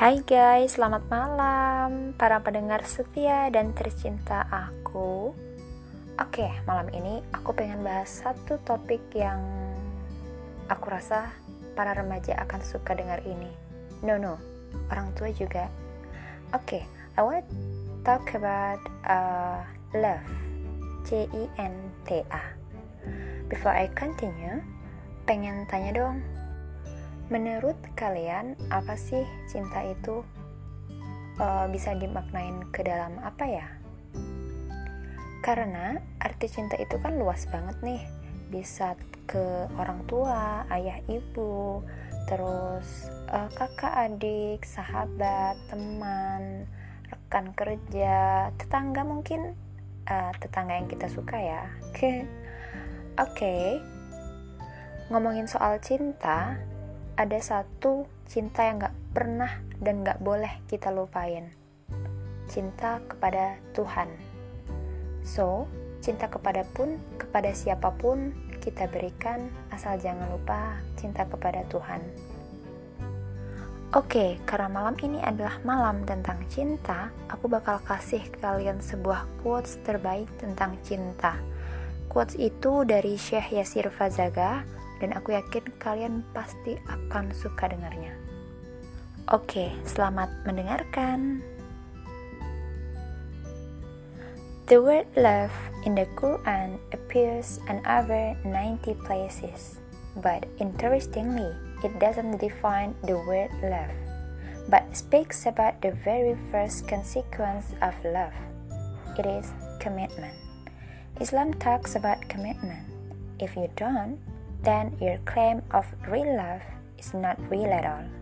Hai guys, selamat malam para pendengar setia dan tercinta aku. Oke, malam ini aku pengen bahas satu topik yang aku rasa para remaja akan suka dengar ini. No, no, orang tua juga. Oke, I want to talk about uh, love. C I N T A. Before I continue, pengen tanya dong, Menurut kalian, apa sih cinta itu uh, bisa dimaknain ke dalam apa ya? Karena arti cinta itu kan luas banget nih, bisa ke orang tua, ayah ibu, terus uh, kakak adik, sahabat, teman, rekan kerja, tetangga mungkin uh, tetangga yang kita suka ya. Oke, okay. ngomongin soal cinta, ada satu cinta yang gak pernah dan gak boleh kita lupain. Cinta kepada Tuhan. So, cinta kepada pun, kepada siapa pun kita berikan, asal jangan lupa cinta kepada Tuhan. Oke, karena malam ini adalah malam tentang cinta, aku bakal kasih kalian sebuah quotes terbaik tentang cinta. Quotes itu dari Syekh Yasir Fazaga, dan aku yakin kalian pasti akan suka dengarnya. Oke, selamat mendengarkan. The word love in the Quran appears in over 90 places, but interestingly, it doesn't define the word love, but speaks about the very first consequence of love. It is commitment. Islam talks about commitment. If you don't, then your claim of real love is not real at all.